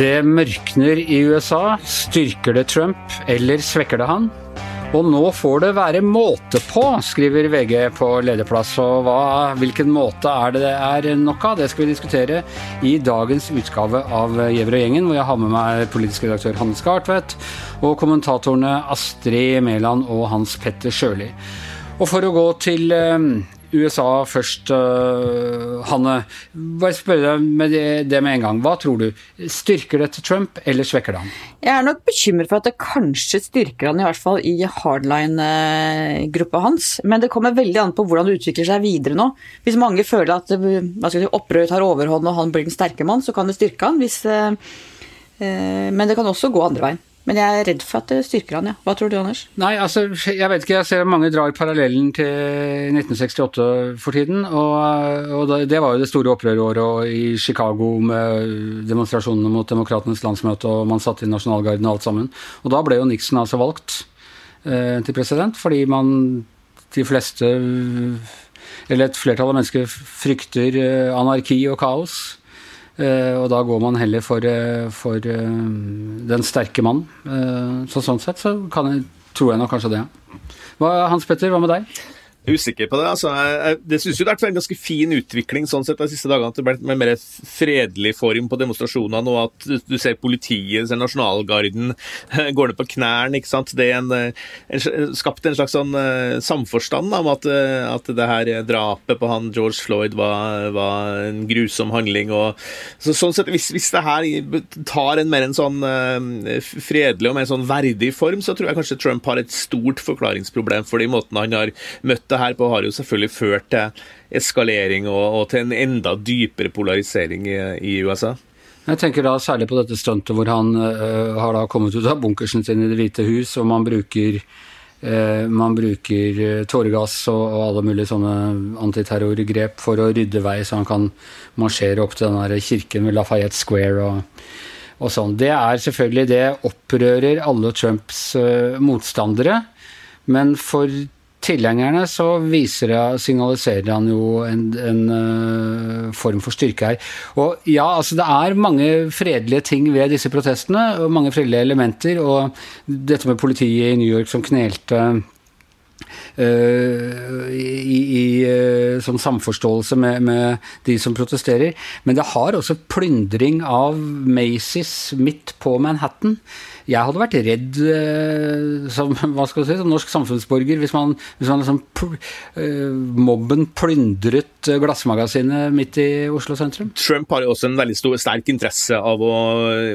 Det mørkner i USA. Styrker det Trump, eller svekker det han? Og nå får det være måte på, skriver VG på lederplass. Og hva, hvilken måte er det det er nok av? Det skal vi diskutere i dagens utgave av Gjever og gjengen, hvor jeg har med meg politisk redaktør Hanne Skartvedt og kommentatorene Astrid Mæland og Hans Petter Sjøli. Og for å gå til eh, USA først, uh, Hanne. Bare spørre deg med det, det, med en gang. Hva tror du? Styrker det til Trump, eller svekker det han? Jeg er nok bekymret for at det kanskje styrker han, i hvert fall i hardline-gruppa hans. Men det kommer veldig an på hvordan det utvikler seg videre nå. Hvis mange føler at si, opprøret tar overhånd og han blir den sterke mann, så kan det styrke han. Hvis, uh, uh, men det kan også gå andre veien. Men jeg er redd for at det styrker han, ja. Hva tror du, Anders? Nei, altså, jeg vet ikke. Jeg ser mange drar parallellen til 1968 for tiden. Og, og det var jo det store opprøråret i Chicago med demonstrasjonene mot Demokratenes landsmøte, og man satte inn nasjonalgarden og alt sammen. Og da ble jo Nixon altså valgt eh, til president, fordi man de fleste, eller et flertall av mennesker, frykter eh, anarki og kaos. Eh, og da går man heller for, eh, for eh, den sterke mann. Så sånn sett så jeg, tror jeg nok kanskje det. Hva, Hans Petter, hva med deg? Er usikker på det. altså. Jeg, det synes jo det har vært en ganske fin utvikling sånn sett de siste dagene. At det ble mer fredelig form på demonstrasjonene, og at du ser politiet, ser nasjonalgarden, går ned på knærne. ikke sant? Det er en, en, skapt en slags sånn uh, samforstand om at, uh, at, det her drapet på han George Floyd var, var en grusom handling. og så, sånn sett, hvis, hvis, det her tar en mer en sånn fredelig og mer sånn verdig form, så tror jeg kanskje Trump har et stort forklaringsproblem for de måtene han har møtt det her har jo selvfølgelig ført til eskalering og, og til en enda dypere polarisering i, i, USA. Jeg tenker da særlig på dette stuntet hvor han øh, har da kommet ut av bunkersen sin i Det hvite hus, og man bruker, uh, man bruker uh, tåregass og, alle mulige sånne antiterrorgrep for å rydde vei, så han kan marsjere opp til den kirken ved Lafayette Square og, og sånn. Det er selvfølgelig Det opprører alle Trumps motstandere, men for tilhengerne så viser jeg, signaliserer han jo en, en uh, form for styrke her. Og ja, altså det er mange fredelige ting ved disse protestene, og mange fredelige elementer. Og dette med politiet i New York som knelte Uh, i, i uh, sånn samforståelse med, med, de som protesterer. Men det har også plyndring av Macy's midt på Manhattan. Jeg hadde vært redd eh, som, hva skal si, som norsk samfunnsborger hvis man, hvis man liksom, pl mobben plyndret glassmagasinet midt i Oslo sentrum. Trump har jo også en veldig stor, sterk interesse av å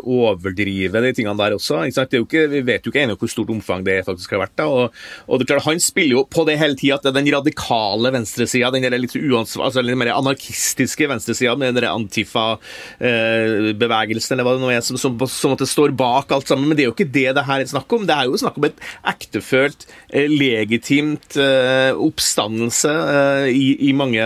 overdrive de tingene der også. Ikke, vi vet jo ikke ennå hvor stort omfang det faktisk har vært. Da. Og, og det er klart, Han spiller jo på det hele tida at det er den radikale venstresida, den der litt uansvar, altså den mer anarkistiske venstresida med den antifa-bevegelsen, eh, eller hva det nå er, som, som, som, som står bak alt sammen. Men det er jo ikke det det her er snakk om. Det er jo snakk om et ektefølt, eh, legitimt eh, oppstandelse eh, i, mange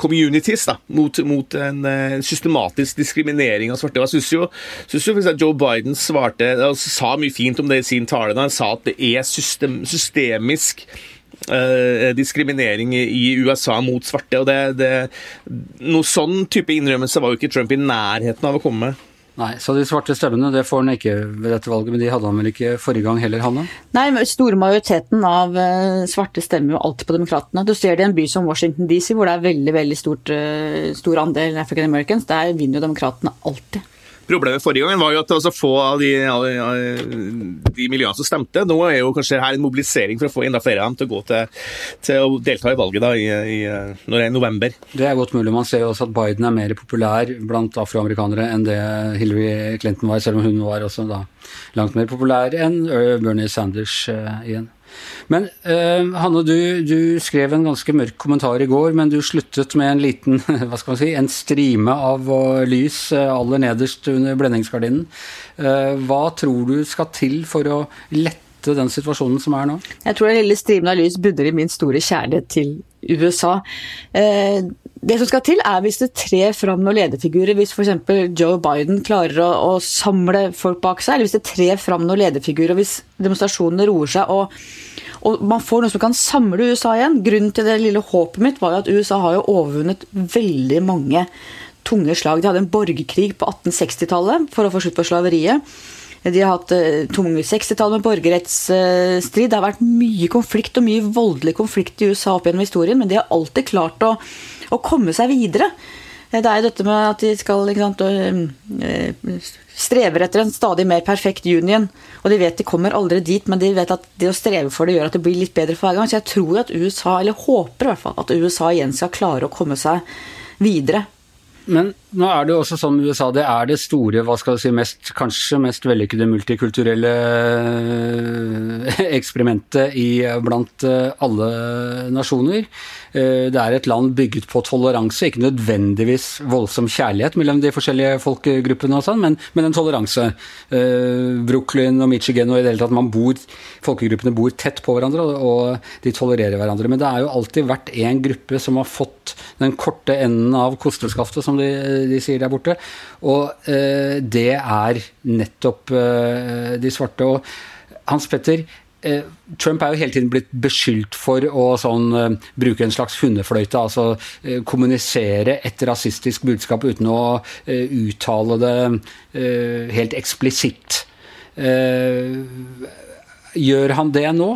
communities da, mot, en systematisk diskriminering av svarte. Jeg syns jo, synes jo Joe Biden svarte, altså, sa mye fint om det i sin tale da han sa at det er system, systemisk Eh, diskriminering i USA mot svarte. og det, det, Noe sånn type innrømmelse var jo ikke Trump i nærheten av å komme med. Nei, Så de svarte stemmene det får han ikke ved dette valget, men de hadde han vel ikke forrige gang heller, Hanne? Nei, men store majoriteten av uh, svarte stemmer jo alltid på demokratene. Du ser det i en by som Washington DC, hvor det er veldig veldig stort, uh, stor andel African Americans. Der vinner jo demokratene alltid. Problemet forrige gangen var jo at det var så få av de, de, miljøene som stemte. Nå er jo kanskje her en mobilisering for å få enda flere av dem til å gå til, til å delta i valget da, i, i, når det er november. Det er godt mulig. Man ser jo også at Biden er mer populær blant afroamerikanere enn det Hillary Clinton var, selv om hun var også da langt mer populær enn Bernie Sanders uh, igjen. Men uh, Hanne, du, du, skrev en ganske mørk kommentar i går, men du sluttet med en liten, hva skal man si, en strime av uh, lys uh, aller nederst under blendingsgardinen. hva tror du skal til for å lette den situasjonen som er nå? Jeg tror den lille strimen av lys bunner i min store kjærlighet til USA. Det som skal til, er hvis det trer fram noen lederfigurer. Hvis f.eks. Joe Biden klarer å, å, samle folk bak seg, eller hvis det trer fram noen lederfigurer, hvis demonstrasjonene roer seg og, og, man får noe som kan samle USA igjen. Grunnen til det lille håpet mitt var jo at USA har jo overvunnet veldig mange tunge slag. De hadde en borgerkrig på 1860-tallet for å få slutt på slaveriet. De har hatt uh, tunge 60-tall med borgerrettsstrid. Det har vært mye konflikt og mye voldelig konflikt i USA opp gjennom historien, men de har alltid klart å, å komme seg videre. Det er jo dette med at de skal sant, strever etter en stadig mer perfekt union. Og de vet de kommer aldri dit, men de vet at det å streve for det gjør at det blir litt bedre for hver gang. Så jeg tror at USA, eller håper i hvert fall, at USA igjen skal klare å komme seg videre. Men nå er det jo også sånn USA, det er det store, hva skal du si, mest, kanskje mest vellykkede multikulturelle eh, eksperimentet i, blant eh, alle nasjoner. Eh, det er et land bygget på toleranse, ikke nødvendigvis voldsom kjærlighet mellom de forskjellige folkegruppene, og sånn, men, men en toleranse. Brooklyn og Michigan og i det hele tatt, man bor, folkegruppene bor tett på hverandre, og de tolererer hverandre. Men det er jo alltid vært én gruppe som har fått den korte enden av kosteskaftet, som de de sier der borte. Og eh, det er nettopp eh, de svarte. Og Hans Petter, eh, Trump er jo hele tiden blitt beskyldt for å sånn, uh, bruke en slags hundefløyte. Altså uh, kommunisere et rasistisk budskap uten å uttale det helt eksplisitt. gjør han det nå?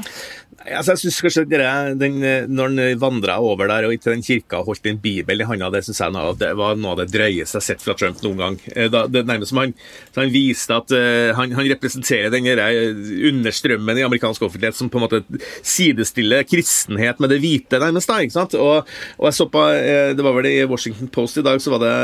Altså, jeg synes kanskje det, den, Når han vandra over der og til den kirka og holdt en bibel i handa, det synes jeg det var noe av det drøyeste jeg har sett fra Trump noen gang. Eh, da, det nærmest som han, han viste at uh, han, han, representerer den understrømmen i amerikansk offentlighet som på en måte sidestiller kristenhet med det hvite, nærmest. da, ikke sant? Og, og jeg så på, Det var vel i Washington Post i dag, så var det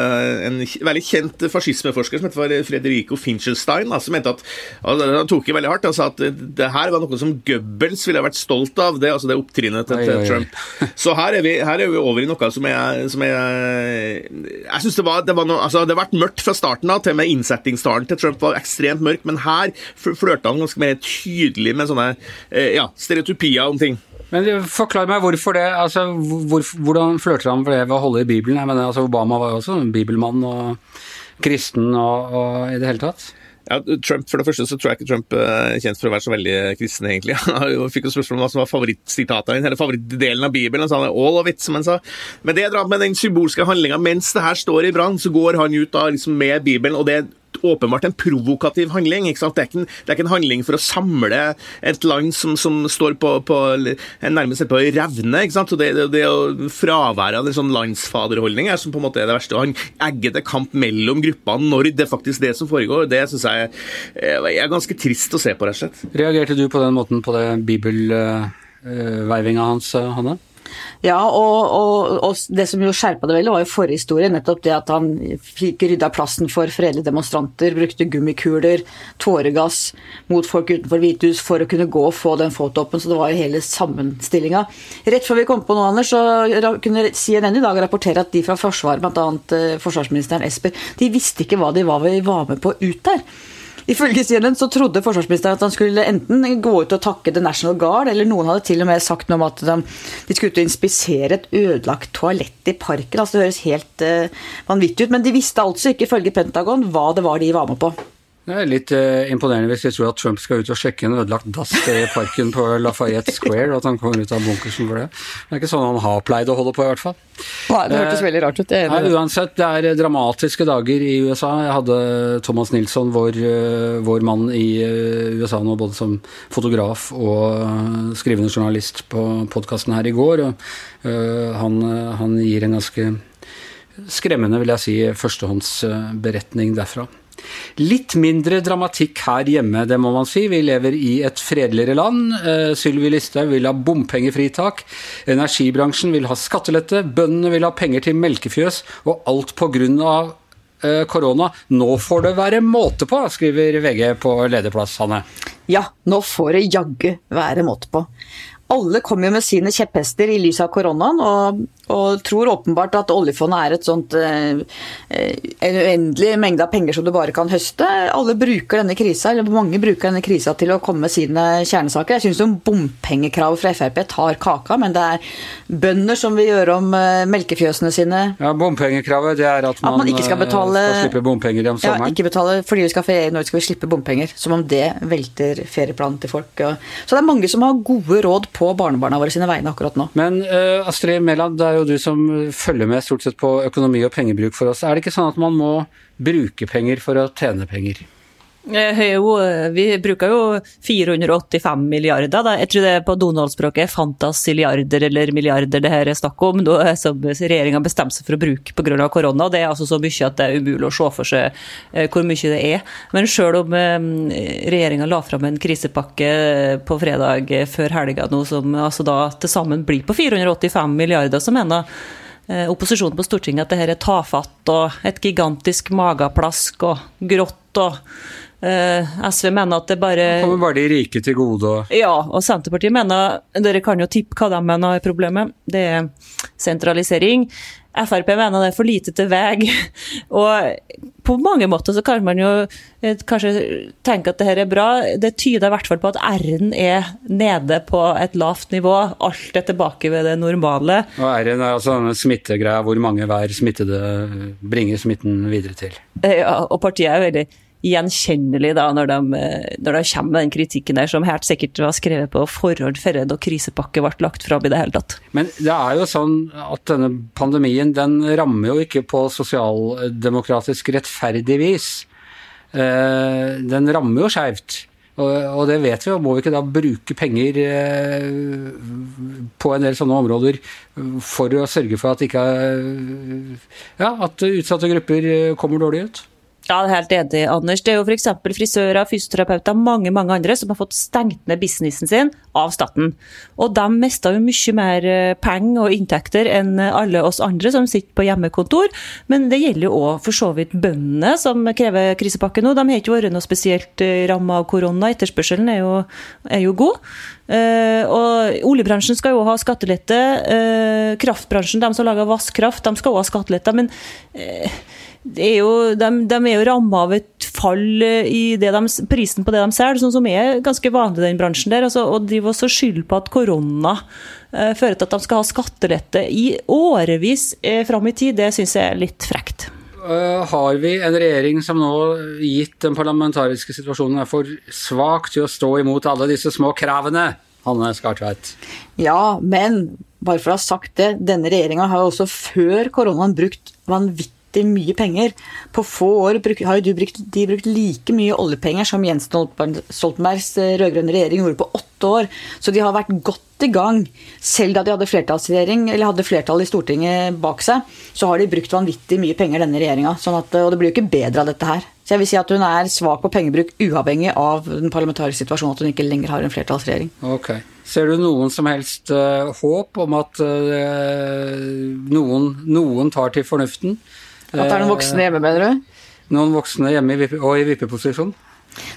en veldig kjent fascismeforsker som heter Frederico Finchelstein, da, som mente at altså, Han tok i veldig hardt og sa at det her var noe som Goebbels ville vært stolt av, det, altså det opptrinnet til, til Trump. Så her er, vi, her er, vi, over i noe som jeg, som jeg, Jeg syns det var, det var noe, altså det har vært mørkt fra starten av, til og med innsettingstalen til Trump var ekstremt mørk, men her flørta han ganske mer tydelig med sånne eh, ja, stereotypier om ting. Men Forklar meg hvorfor det. altså hvor, Hvordan flørter han for det ved å holde i Bibelen? Jeg mener, altså Obama var jo også en bibelmann og kristen og, og i det hele tatt. Ja, Trump, For det første så tror jeg ikke Trump er kjent for å være så veldig kristen, egentlig. Han fikk jo spørsmål om hva som var favorittsitatet eller favorittdelen av Bibelen. Han sa all of it, som han sa. Men det er med den symbolske handlinga. Mens det her står i brann, så går han ut da liksom med Bibelen, og det åpenbart en provokativ handling. Det er en, det er ikke en handling for å samle et land som, som står på, på nærmest på revne. ikke sant? Så Det, det, det fraværet av en sånn landsfaderholdning er som på en måte er det verste. Og han eggete kamp mellom gruppene når det er faktisk det som foregår. Det syns jeg er ganske trist å se på, rett og slett. Reagerte du på den måten på det bibelveivinga hans, Hanne? Ja, og, og, og, det som jo skjerpa det veldig, var jo forhistorien. Nettopp det at han fikk rydda plassen for fredelige demonstranter, brukte gummikuler, tåregass mot folk utenfor Hvithus for å kunne gå og få den fotoppen. Så det var jo hele sammenstillinga. Rett før vi kom på noe, Anders, så kunne CNN i dag rapportere at de fra Forsvaret, bl.a. Eh, forsvarsministeren Esper, de visste ikke hva de var med på ut der. Ifølge CNN så trodde forsvarsministeren at han skulle enten gå ut og takke The National Guard, eller noen hadde til og med sagt noe om at de, skulle ut og inspisere et ødelagt toalett i parken. altså Det høres helt uh, vanvittig ut. Men de visste altså ikke, ifølge Pentagon, hva det var de var med på. Det er litt uh, imponerende hvis vi tror at Trump skal ut og sjekke en ødelagt dass i parken på Lafayette Square, og at han kommer ut av bunkersen for det. Det er ikke sånn han har pleid å holde på, i hvert fall. Nei, det hørtes uh, veldig rart ut. Nei, uansett, det er dramatiske dager i USA. Jeg hadde Thomas Nilsson, vår, uh, vår mann i USA nå, både som fotograf og skrivende journalist på podkasten her i går, og han, han gir en ganske skremmende, vil jeg si, førstehåndsberetning derfra. Litt mindre dramatikk her hjemme, det må man si. Vi lever i et fredeligere land. Uh, Sylvi Listhaug vil ha bompengefritak. Energibransjen vil ha skattelette. Bøndene vil ha penger til melkefjøs. Og alt av uh, korona. Nå får det være måte på, skriver VG på lederplass, Hanne. Ja, nå får det jaggu være måte på alle kommer jo med sine kjepphester i lys av koronaen, og, og, tror åpenbart at oljefondet er et sånt eh, en uendelig mengde av penger som du bare kan høste. Alle bruker denne krisa, eller mange bruker denne krisa til å komme med sine kjernesaker. Jeg syns bompengekravet fra Frp tar kaka, men det er bønder som vil gjøre om eh, melkefjøsene sine. Ja, Bompengekravet det er at man, at man ikke skal, betale, skal slippe bompenger om sommeren? Ja, ikke betale fordi vi skal feriere, når vi skal slippe bompenger. Som om det velter ferieplanen til folk. Så det er mange som har gode råd på barnebarna våre sine vegne akkurat nå. Men uh, Astrid Mæland, det er jo du som følger med stort sett på økonomi og pengebruk for oss. Er det ikke sånn at man må bruke penger for å tjene penger? Jo, vi bruker jo 485 milliarder. Da. Jeg tror det på Donald-språket er fantasiliarder eller milliarder det her er snakk om, Noe som regjeringa bestemte seg for å bruke pga. korona. Det er altså så mye at det er umulig å se for seg eh, hvor mye det er. Men selv om eh, regjeringa la fram en krisepakke på fredag før helga nå, som altså da til sammen blir på 485 milliarder, så mener eh, opposisjonen på Stortinget at det her er tafatt og et gigantisk mageplask og grått og Eh, SV mener at det bare Kommer bare de rike til gode og Ja, og Senterpartiet mener Dere kan jo tippe hva de mener er problemet. Det er sentralisering. Frp mener det er for lite til vei. Og på mange måter så kan man jo eh, kanskje tenke at det her er bra. Det tyder i hvert fall på at R-en er nede på et lavt nivå. Alt er tilbake ved det normale. Og R-en er altså denne smittegreia hvor mange hver smittede bringer smitten videre til. Ja, og partiet er veldig gjenkjennelig da, når de, når de kommer med den kritikken der, som helt sikkert var skrevet på forhånd før da krisepakke ble lagt fram i det hele tatt. Men det er jo sånn at denne pandemien den rammer jo ikke på sosialdemokratisk rettferdig vis. Eh, den rammer jo skeivt. Og det vet vi, og må vi ikke da bruke penger eh, på en del sånne områder for å sørge for at ikke ja, at utsatte grupper kommer dårlig ut? Ja, det er helt enig, Anders. Det er jo f.eks. frisører, fysioterapeuter, mange mange andre som har fått stengt ned businessen sin av staten. Og de mista jo mye mer eh, penger og inntekter enn alle oss andre som sitter på hjemmekontor. Men det gjelder jo òg for så vidt bøndene som krever krisepakke nå. De har ikke vært noe spesielt eh, ramma av korona. Etterspørselen er jo, er jo god. Uh, og Oljebransjen skal jo ha skattelette. Uh, kraftbransjen, de som lager vannkraft, de skal òg ha skattelette. Men uh, er jo, de, de, er jo ramma av et fall i de, prisen på det de selger, sånn som er ganske vanlig i den bransjen. der, altså, Og drive også skyld på at korona eh, fører til at de skal ha skattelette i årevis eh, fram i tid, det syns jeg er litt frekt. Uh, har vi en regjering som nå, gitt den parlamentariske situasjonen, er for svak til å stå imot alle disse små kravene? Hanne Skartveit. Ja, men bare for å ha sagt det, denne regjeringa har jo også før koronaen brukt vanvittig vanvittig mye penger. På få år har jo brukt, de brukt like mye oljepenger som Jens Stoltenbergs eh, rød-grønne regjering gjorde på åtte år. Så de har vært godt i gang. Selv da de hadde flertallsregjering, eller hadde flertall i Stortinget bak seg, så har de brukt vanvittig mye penger, denne regjeringa. Sånn og det blir jo ikke bedre av dette her. Så jeg vil si at hun er svak på pengebruk uavhengig av den parlamentariske situasjonen, at hun ikke lenger har en flertallsregjering. Okay. Ser du noen som helst uh, håp om at uh, noen, noen tar til fornuften? At det er noen voksne hjemme, mener du? Noen voksne hjemme og i vippeposisjon.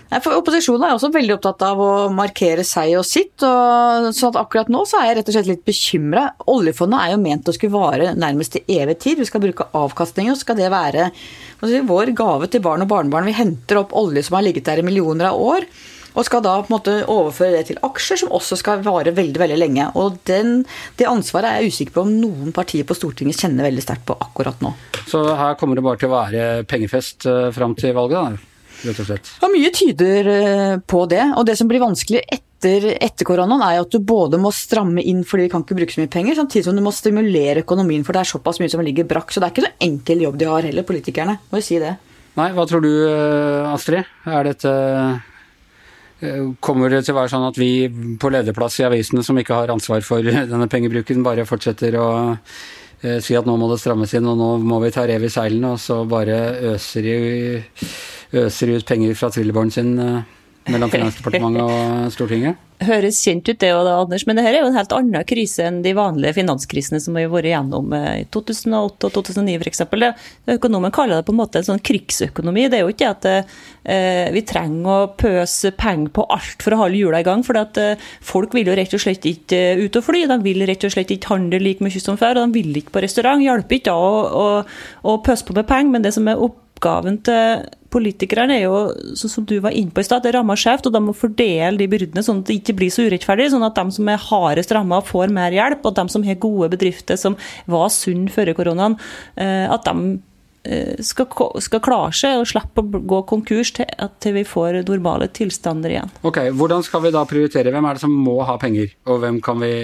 Nei, for Opposisjonen er også veldig opptatt av å markere seg og sitt. og så at Akkurat nå så er jeg rett og slett litt bekymra. Oljefondet er jo ment å skulle vare nærmest til evig tid. Vi skal bruke avkastning, og skal det være si, vår gave til barn og barnebarn. Vi henter opp olje som har ligget der i millioner av år. Og skal da på en måte overføre det til aksjer, som også skal vare veldig veldig lenge. Og den, Det ansvaret er jeg usikker på om noen partier på Stortinget kjenner veldig sterkt på akkurat nå. Så her kommer det bare til å være pengefest uh, fram til valget, da? rett og slett? Ja, mye tyder uh, på det. Og det som blir vanskelig etter, etter koronaen, er at du både må stramme inn fordi vi kan ikke bruke så mye penger, samtidig som du må stimulere økonomien, for det er såpass mye som ligger brakk. Så det er ikke noe enkel jobb de har heller, politikerne. Må jo si det. Nei, hva tror du, eh, Astrid? Er dette Eh, kommer det til å være sånn at vi på lederplass i avisene som ikke har ansvar for denne pengebruken, bare fortsetter å eh, si at nå må det strammes inn, og nå må vi ta rev i seilene, og så bare øser de ut penger fra trillebåren sin eh, mellom Finansdepartementet og Stortinget? høres kjent ut det, da, Anders, men dette er jo en helt annen krise enn de vanlige finanskrisene som vi har vært igjennom i 2008 og 2009 f.eks. Økonomen kaller det på en måte en sånn krigsøkonomi. Det er jo ikke at eh, vi trenger å pøse penger på alt for å holde hjula i gang. For eh, folk vil jo rett og slett ikke eh, ut og fly. De vil rett og slett ikke handle like mye som før. Og de vil ikke på restaurant. Hjelper ikke da å, å, å pøse på med penger, men det som er oppgaven til politikerne er jo, sånn som du var inne på i stad, det rammer skjevt, og de må fordele de byrdene sånn at det ikke blir så urettferdig. Sånn at de som er hardest ramma, får mer hjelp, og de som har gode bedrifter som var sunne før koronaen, eh, at de eh, skal, skal klare seg og slippe å gå konkurs til til vi får normale tilstander igjen. Ok, Hvordan skal vi da prioritere? Hvem er det som må ha penger, og hvem kan vi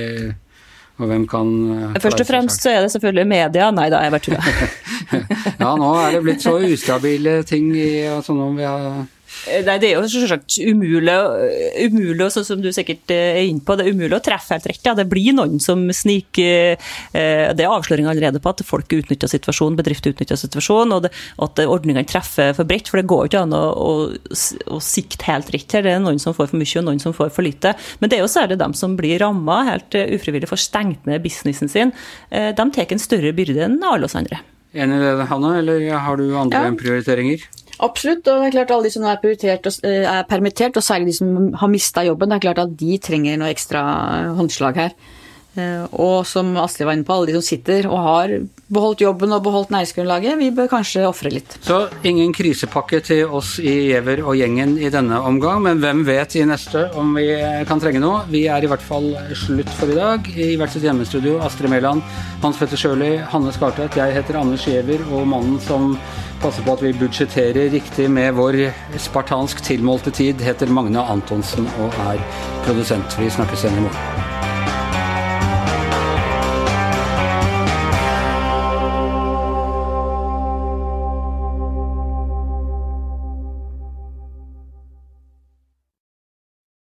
og hvem kan eh, Først og fremst så er det selvfølgelig media. Nei da, jeg bare tuller. Ja, nå er det blitt så ustabile ting i sånn om vi har Nei, det er jo selvsagt umulig, umulig sånn som du sikkert er inne på, det er umulig å treffe helt rett. Ja. Det blir noen som sniker eh, Det er avsløringer allerede på at folk utnytter situasjonen, bedrifter utnytter situasjonen, og det, at ordningene treffer for bredt. For det går jo ikke an å, å, å sikte helt rett her. Det er noen som får for mye, og noen som får for lite. Men det er jo særlig dem som blir ramma helt eh, ufrivillig, får stengt ned businessen sin. Eh, De tar en større byrde enn alle oss andre. Enig i det, Hanne, eller har du andre Ja. prioriteringer? Absolutt, og det er klart alle de som er, eh, er permittert, og særlig de som har mista jobben, det er klart at de trenger noe ekstra håndslag her. Eh, Og som Astrid var inne på, alle de som sitter og har beholdt jobben og beholdt næringsgrunnlaget, vi bør kanskje ofre litt. Så ingen krisepakke til oss i Giæver og gjengen i denne omgang, men hvem vet i neste om vi kan trenge noe? Vi er i hvert fall slutt for i dag. I hvert sitt hjemmestudio, Astrid Mæland, Hans Petter Sjøli, Hanne Skartvedt. Jeg heter Anders Giæver, og mannen som passer på at vi budsjetterer riktig med vår spartansk tilmålte tid, heter Magne Antonsen og er produsent. Vi snakkes igjen i morgen.